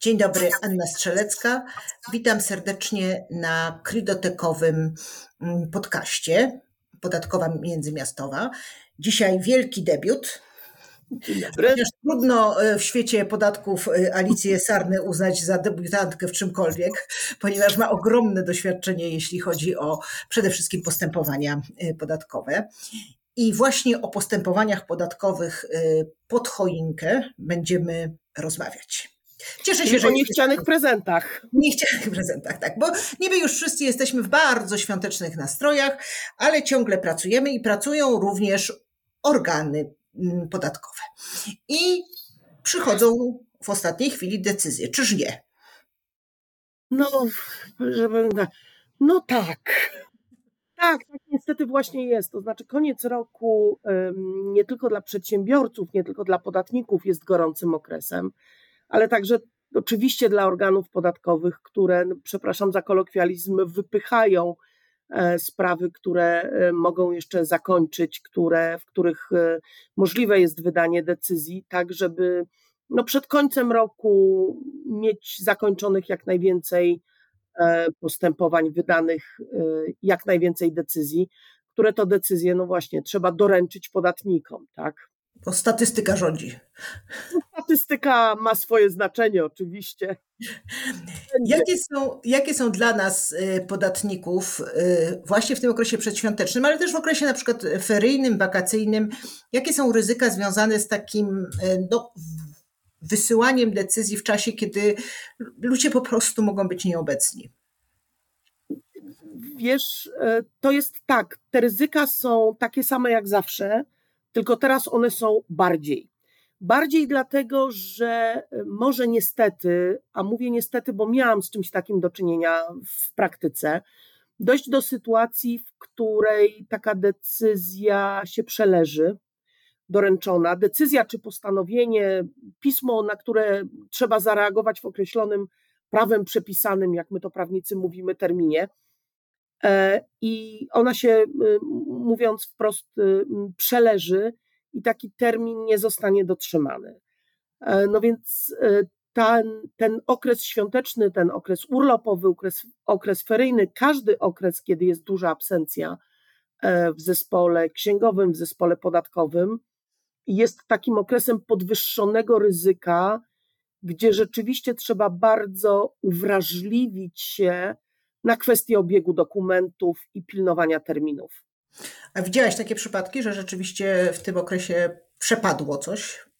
Dzień dobry, Anna Strzelecka. Witam serdecznie na krydotekowym mm, podcaście Podatkowa Międzymiastowa. Dzisiaj wielki debiut. Chociaż trudno e, w świecie podatków e, Alicję Sarnę uznać za debiutantkę w czymkolwiek, ponieważ ma ogromne doświadczenie, jeśli chodzi o przede wszystkim postępowania e, podatkowe. I właśnie o postępowaniach podatkowych pod choinkę będziemy rozmawiać. Cieszę się, że. O niechcianych prezentach. Niechcianych prezentach, tak, bo niby już wszyscy jesteśmy w bardzo świątecznych nastrojach, ale ciągle pracujemy i pracują również organy mm, podatkowe. I przychodzą w ostatniej chwili decyzje, czyż nie? No, żeby, no tak. Tak, tak niestety właśnie jest. To znaczy, koniec roku nie tylko dla przedsiębiorców, nie tylko dla podatników jest gorącym okresem ale także oczywiście dla organów podatkowych, które, no, przepraszam za kolokwializm, wypychają e, sprawy, które e, mogą jeszcze zakończyć, które, w których e, możliwe jest wydanie decyzji, tak żeby no przed końcem roku mieć zakończonych jak najwięcej postępowań, wydanych jak najwięcej decyzji, które to decyzje, no właśnie, trzeba doręczyć podatnikom, tak? Bo statystyka rządzi. Statystyka ma swoje znaczenie, oczywiście. Jakie są, jakie są dla nas y, podatników y, właśnie w tym okresie przedświątecznym, ale też w okresie na przykład feryjnym, wakacyjnym, jakie są ryzyka związane z takim y, no, wysyłaniem decyzji w czasie, kiedy ludzie po prostu mogą być nieobecni? Wiesz, to jest tak, te ryzyka są takie same jak zawsze tylko teraz one są bardziej. Bardziej dlatego, że y, może niestety, a mówię niestety, bo miałam z czymś takim do czynienia w praktyce, dojść do sytuacji, w której taka decyzja się przeleży, doręczona, decyzja czy postanowienie, pismo, na które trzeba zareagować w określonym prawem przepisanym, jak my to prawnicy mówimy, terminie, E, i ona się, y, mówiąc wprost, y, przeleży i taki termin nie zostanie dotrzymany. E, no więc y, ten, ten okres świąteczny, ten okres urlopowy, okres, okres feryjny, każdy okres, kiedy jest duża absencja e, w zespole księgowym, w zespole podatkowym, jest takim okresem podwyższonego ryzyka, gdzie rzeczywiście trzeba bardzo uwrażliwić się na kwestię obiegu dokumentów i pilnowania terminów. A widziałaś takie przypadki, że rzeczywiście w tym okresie przepadło coś?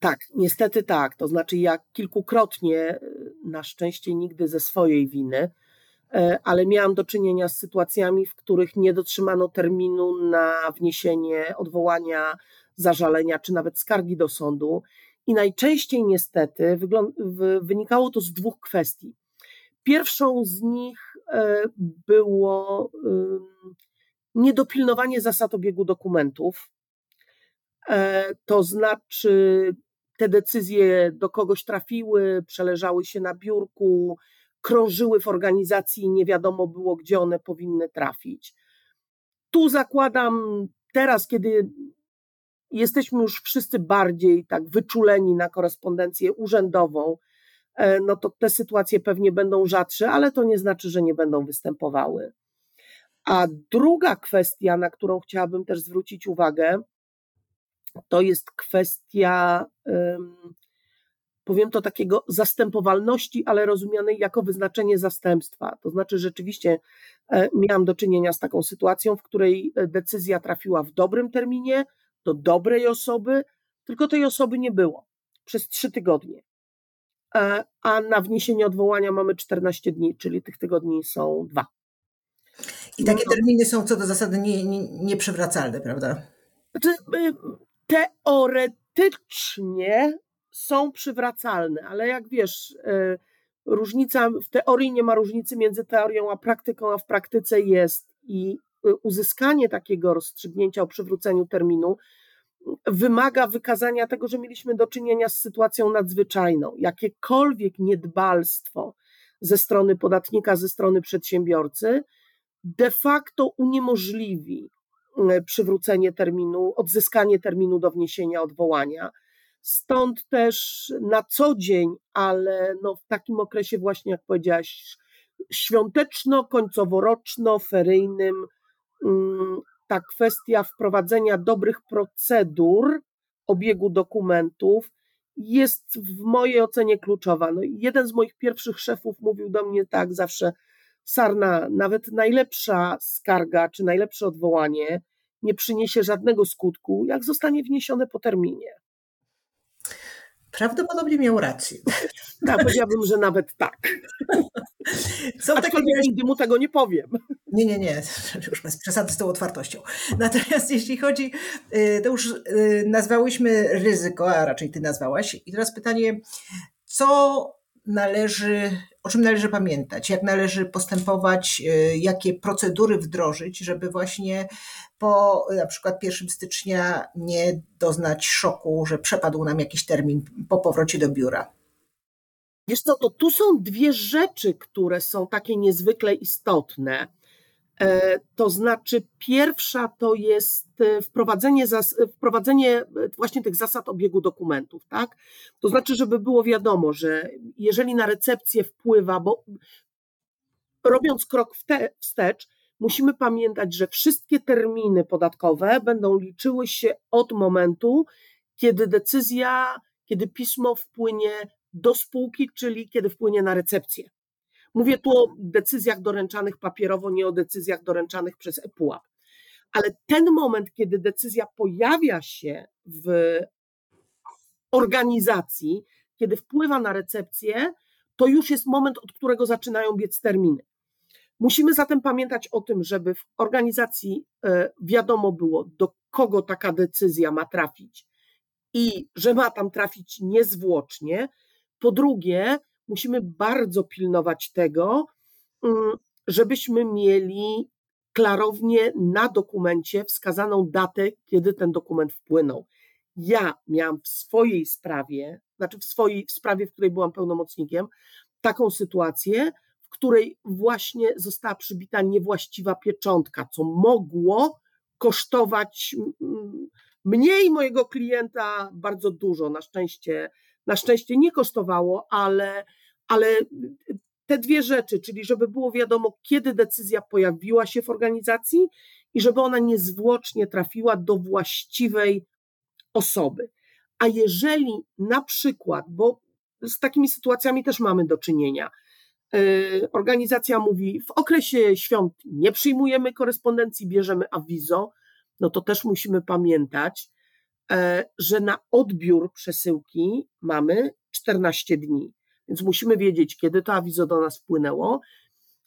Tak, niestety tak. To znaczy, ja kilkukrotnie, na szczęście nigdy ze swojej winy, e, ale miałam do czynienia z sytuacjami, w których nie dotrzymano terminu na wniesienie odwołania, zażalenia czy nawet skargi do sądu. I najczęściej niestety wynikało to z dwóch kwestii. Pierwszą z nich e, było niedopilnowanie zasad obiegu dokumentów. E, to znaczy, te decyzje do kogoś trafiły, przeleżały się na biurku, krążyły w organizacji i nie wiadomo było, gdzie one powinny trafić. Tu zakładam, teraz, kiedy jesteśmy już wszyscy bardziej tak wyczuleni na korespondencję urzędową, E, no to te sytuacje pewnie będą rzadsze, ale to nie znaczy, że nie będą występowały. A druga kwestia, na którą chciałabym też zwrócić uwagę, to jest kwestia, powiem to takiego zastępowalności, ale rozumianej jako wyznaczenie zastępstwa. To znaczy, rzeczywiście e, miałam do czynienia z taką sytuacją, w której e, decyzja trafiła w dobrym terminie do dobrej osoby, tylko tej osoby nie było przez trzy tygodnie. E, a na wniesienie odwołania mamy 14 dni, czyli tych tygodni są dwa. I takie no. terminy są co do zasady nie, nie, nieprzewracalne, prawda? Znaczy, y, teoretycznie są przywracalne, ale jak wiesz, y, różnica w teorii nie ma różnicy między teorią a praktyką, a w praktyce jest i y, uzyskanie takiego rozstrzygnięcia o przywróceniu terminu wymaga wykazania tego, że mieliśmy do czynienia z sytuacją nadzwyczajną. Jakiekolwiek niedbalstwo ze strony podatnika, ze strony przedsiębiorcy, de facto uniemożliwi e, przywrócenie terminu, odzyskanie terminu do wniesienia odwołania. Stąd też na co dzień, ale no w takim okresie właśnie, jak powiedziałaś, świąteczno-końcoworoczno-feryjnym, mm, ta kwestia wprowadzenia dobrych procedur obiegu dokumentów jest w mojej ocenie kluczowa. No, jeden z moich pierwszych szefów mówił do mnie tak zawsze, Sarna, nawet najlepsza skarga czy najlepsze odwołanie nie przyniesie żadnego skutku, jak zostanie wniesione po terminie. Prawdopodobnie miał rację. Tak, powiedziałabym, że nawet tak. Aczkolwiek takie... nigdy mu tego nie powiem. Nie, nie, nie, już bez przesady z tą otwartością. Natomiast jeśli chodzi, y, to już y, nazwałyśmy ryzyko, a raczej ty nazwałaś. I teraz pytanie, co należy, o czym należy pamiętać, jak należy postępować, y, jakie procedury wdrożyć, żeby właśnie po na przykład 1 stycznia nie doznać szoku, że przepadł nam jakiś termin po powrocie do biura. Wiesz co, to tu są dwie rzeczy, które są takie niezwykle istotne. E, to znaczy, pierwsza to jest e, wprowadzenie, wprowadzenie e, właśnie tych zasad obiegu dokumentów, tak? To znaczy, żeby było wiadomo, że jeżeli na recepcję wpływa, bo robiąc krok wstecz, musimy pamiętać, że wszystkie terminy podatkowe będą liczyły się od momentu, kiedy decyzja, kiedy pismo wpłynie do spółki, czyli kiedy wpłynie na recepcję. Mówię tu o decyzjach doręczanych papierowo, nie o decyzjach doręczanych przez ePUAP. Ale ten moment, kiedy decyzja pojawia się w organizacji, kiedy wpływa na recepcję, to już jest moment, od którego zaczynają biec terminy. Musimy zatem pamiętać o tym, żeby w organizacji e, wiadomo było, do kogo taka decyzja ma trafić i że ma tam trafić niezwłocznie. Po drugie, musimy bardzo pilnować tego, mm, żebyśmy mieli klarownie na dokumencie wskazaną datę, kiedy ten dokument wpłynął. Ja miałam w swojej sprawie, znaczy w swojej w sprawie, w której byłam pełnomocnikiem, taką sytuację, w której właśnie została przybita niewłaściwa pieczątka, co mogło kosztować mnie i mojego klienta bardzo dużo. Na szczęście, na szczęście nie kosztowało, ale ale te dwie rzeczy, czyli żeby było wiadomo, kiedy decyzja pojawiła się w organizacji i żeby ona niezwłocznie trafiła do właściwej osoby. A jeżeli na przykład, bo z takimi sytuacjami też mamy do czynienia, yy, organizacja mówi, w okresie świąt nie przyjmujemy korespondencji, bierzemy awizo, no to też musimy pamiętać, yy, że na odbiór przesyłki mamy 14 dni. Więc musimy wiedzieć, kiedy to awizo do nas wpłynęło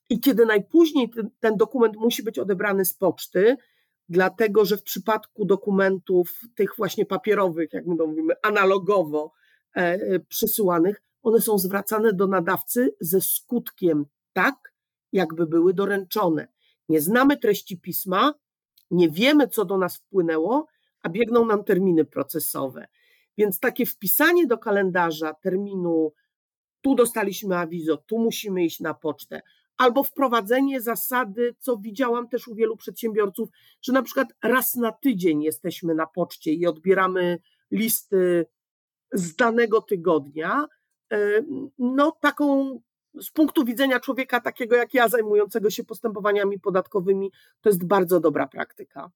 i kiedy najpóźniej ten, ten dokument musi być odebrany z poczty, dlatego że w przypadku dokumentów tych właśnie papierowych, jak my to mówimy, analogowo e, e, przysyłanych, one są zwracane do nadawcy ze skutkiem tak, jakby były doręczone. Nie znamy treści pisma, nie wiemy, co do nas wpłynęło, a biegną nam terminy procesowe. Więc takie wpisanie do kalendarza terminu tu dostaliśmy awizo, tu musimy iść na pocztę. Albo wprowadzenie zasady, co widziałam też u wielu przedsiębiorców, że na przykład raz na tydzień jesteśmy na poczcie i odbieramy listy z danego tygodnia. E, no, taką z punktu widzenia człowieka takiego jak ja, zajmującego się postępowaniami podatkowymi, to jest bardzo dobra praktyka.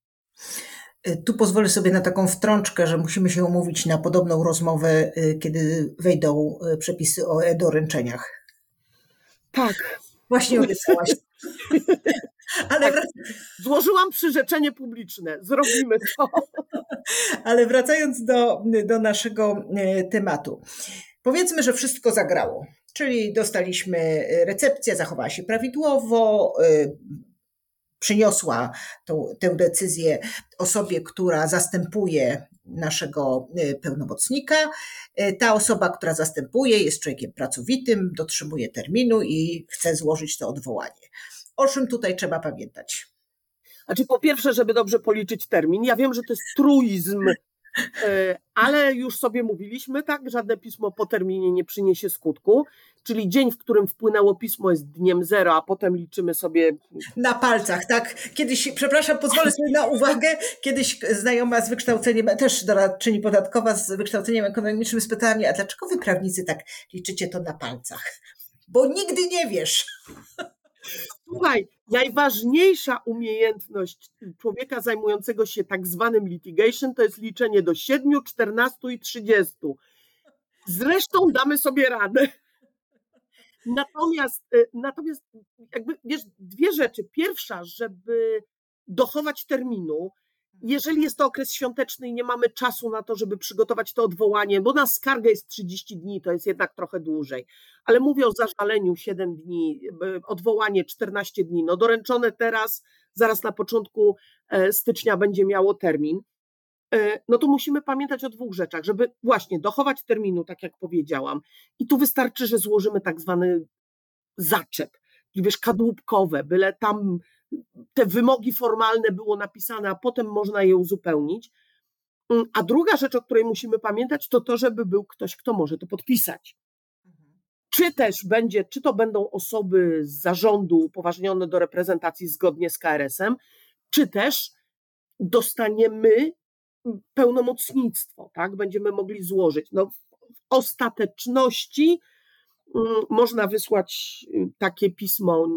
Y, tu pozwolę sobie na taką wtrączkę, że musimy się umówić na podobną rozmowę, y, kiedy wejdą y, przepisy o e-doręczeniach. Tak. Właśnie obiecałaś. Ale tak, Złożyłam przyrzeczenie publiczne. Zrobimy to. Ale wracając do, do naszego tematu. Powiedzmy, że wszystko zagrało. Czyli dostaliśmy recepcję, zachowała się prawidłowo, przyniosła tą, tę decyzję osobie, która zastępuje naszego y, pełnomocnika. Y, ta osoba, która zastępuje, jest człowiekiem pracowitym, dotrzymuje terminu i chce złożyć to odwołanie. O czym tutaj trzeba pamiętać? Znaczy, po pierwsze, żeby dobrze policzyć termin. Ja wiem, że to jest truizm ale już sobie mówiliśmy, tak, żadne pismo po terminie nie przyniesie skutku, czyli dzień, w którym wpłynęło pismo jest dniem zero, a potem liczymy sobie... Na palcach, tak. Kiedyś, przepraszam, pozwolę sobie na uwagę, kiedyś znajoma z wykształceniem, też doradczyni podatkowa z wykształceniem ekonomicznym spytała mnie, a dlaczego wy prawnicy tak liczycie to na palcach? Bo nigdy nie wiesz. Słuchaj, najważniejsza umiejętność człowieka zajmującego się tak zwanym litigation to jest liczenie do 7, 14 i 30. Zresztą damy sobie radę. Natomiast, y, natomiast jakby, wiesz, dwie rzeczy. Pierwsza, żeby dochować terminu, jeżeli jest to okres świąteczny i nie mamy czasu na to, żeby przygotować to odwołanie, bo na skargę jest 30 dni, to jest jednak trochę dłużej, ale mówię o zażaleniu 7 dni, odwołanie 14 dni, no doręczone teraz, zaraz na początku e, stycznia będzie miało termin, e, no to musimy pamiętać o dwóch rzeczach, żeby właśnie dochować terminu, tak jak powiedziałam, i tu wystarczy, że złożymy tak zwany zaczep, wiesz, kadłubkowe, byle tam te wymogi formalne było napisane, a potem można je uzupełnić. Mm, a druga rzecz, o której musimy pamiętać, to to, żeby był ktoś, kto może to podpisać. Czy też będzie, czy to będą osoby z zarządu upoważnione do reprezentacji zgodnie z KRS-em, czy też dostaniemy pełnomocnictwo, tak? Będziemy mogli złożyć. No, w ostateczności mm, można wysłać y, takie pismo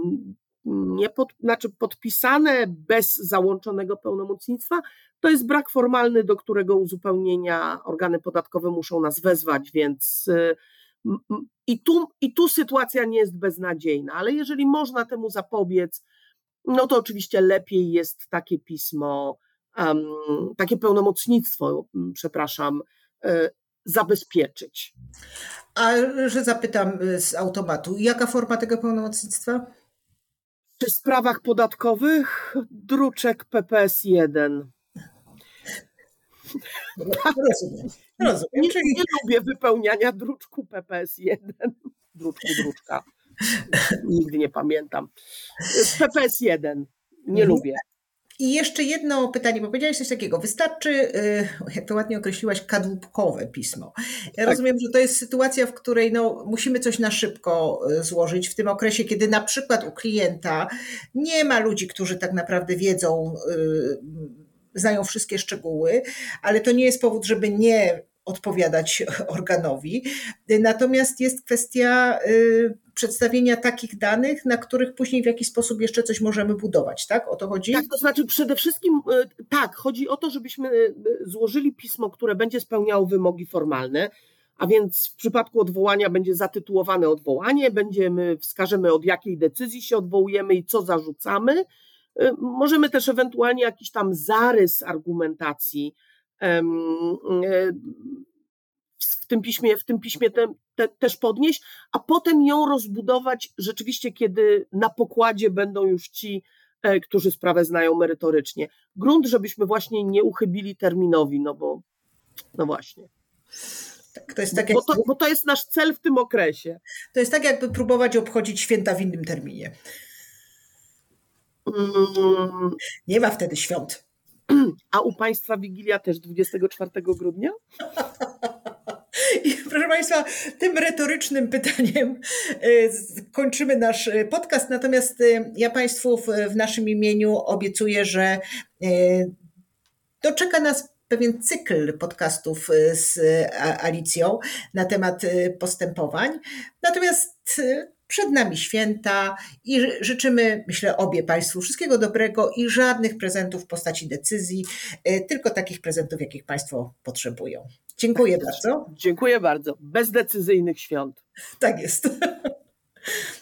nie pod, znaczy podpisane bez załączonego pełnomocnictwa, to jest brak formalny, do którego uzupełnienia organy podatkowe muszą nas wezwać, więc y, i tu, i tu sytuacja nie jest beznadziejna, ale jeżeli można temu zapobiec, no to oczywiście lepiej jest takie pismo, takie pełnomocnictwo, przepraszam, y, zabezpieczyć. A że zapytam y, z automatu, jaka forma tego pełnomocnictwa? Przy sprawach podatkowych druczek PPS-1. Rozumiem. Rozumiem. Nie, nie lubię wypełniania druczku PPS-1. Druczku, druczka. Nigdy nie pamiętam. PPS-1. Nie mhm. lubię. I jeszcze jedno pytanie, bo powiedziałeś coś takiego. Wystarczy, y, jak to ładnie określiłaś, kadłubkowe pismo. Ja tak. rozumiem, że to jest sytuacja, w której no, musimy coś na szybko y, złożyć w tym okresie, kiedy na przykład u klienta nie ma ludzi, którzy tak naprawdę wiedzą, y, znają wszystkie szczegóły, ale to nie jest powód, żeby nie odpowiadać organowi. Natomiast jest kwestia y, przedstawienia takich danych, na których później w jakiś sposób jeszcze coś możemy budować, tak? O to chodzi? Tak, to znaczy przede wszystkim y, tak, chodzi o to, żebyśmy y, złożyli pismo, które będzie spełniało wymogi formalne, a więc w przypadku odwołania będzie zatytułowane odwołanie, będziemy, wskażemy od jakiej decyzji się odwołujemy i co zarzucamy. Możemy też ewentualnie jakiś tam zarys argumentacji w tym piśmie, w tym piśmie te, te, też podnieść, a potem ją rozbudować rzeczywiście, kiedy na pokładzie będą już ci, e, którzy sprawę znają merytorycznie. Grunt, żebyśmy właśnie nie uchybili terminowi, no bo no właśnie. Tak, to jest tak bo, to, bo to jest nasz cel w tym okresie. To jest tak, jakby próbować obchodzić święta w innym terminie. Mm. Nie ma wtedy świąt. A u Państwa Wigilia też 24 grudnia? I proszę Państwa, tym retorycznym pytaniem y, kończymy nasz y, podcast. Natomiast y, ja Państwu w naszym imieniu obiecuję, że doczeka nas pewien cykl podcastów z Alicją na temat postępowań. Natomiast przed nami święta i życzymy, myślę, obie Państwu wszystkiego dobrego i żadnych prezentów w postaci decyzji, e, tylko takich prezentów, jakich Państwo potrzebują. Dziękuję tak bardzo. Dziękuję bardzo. Bez decyzyjnych świąt. Tak jest.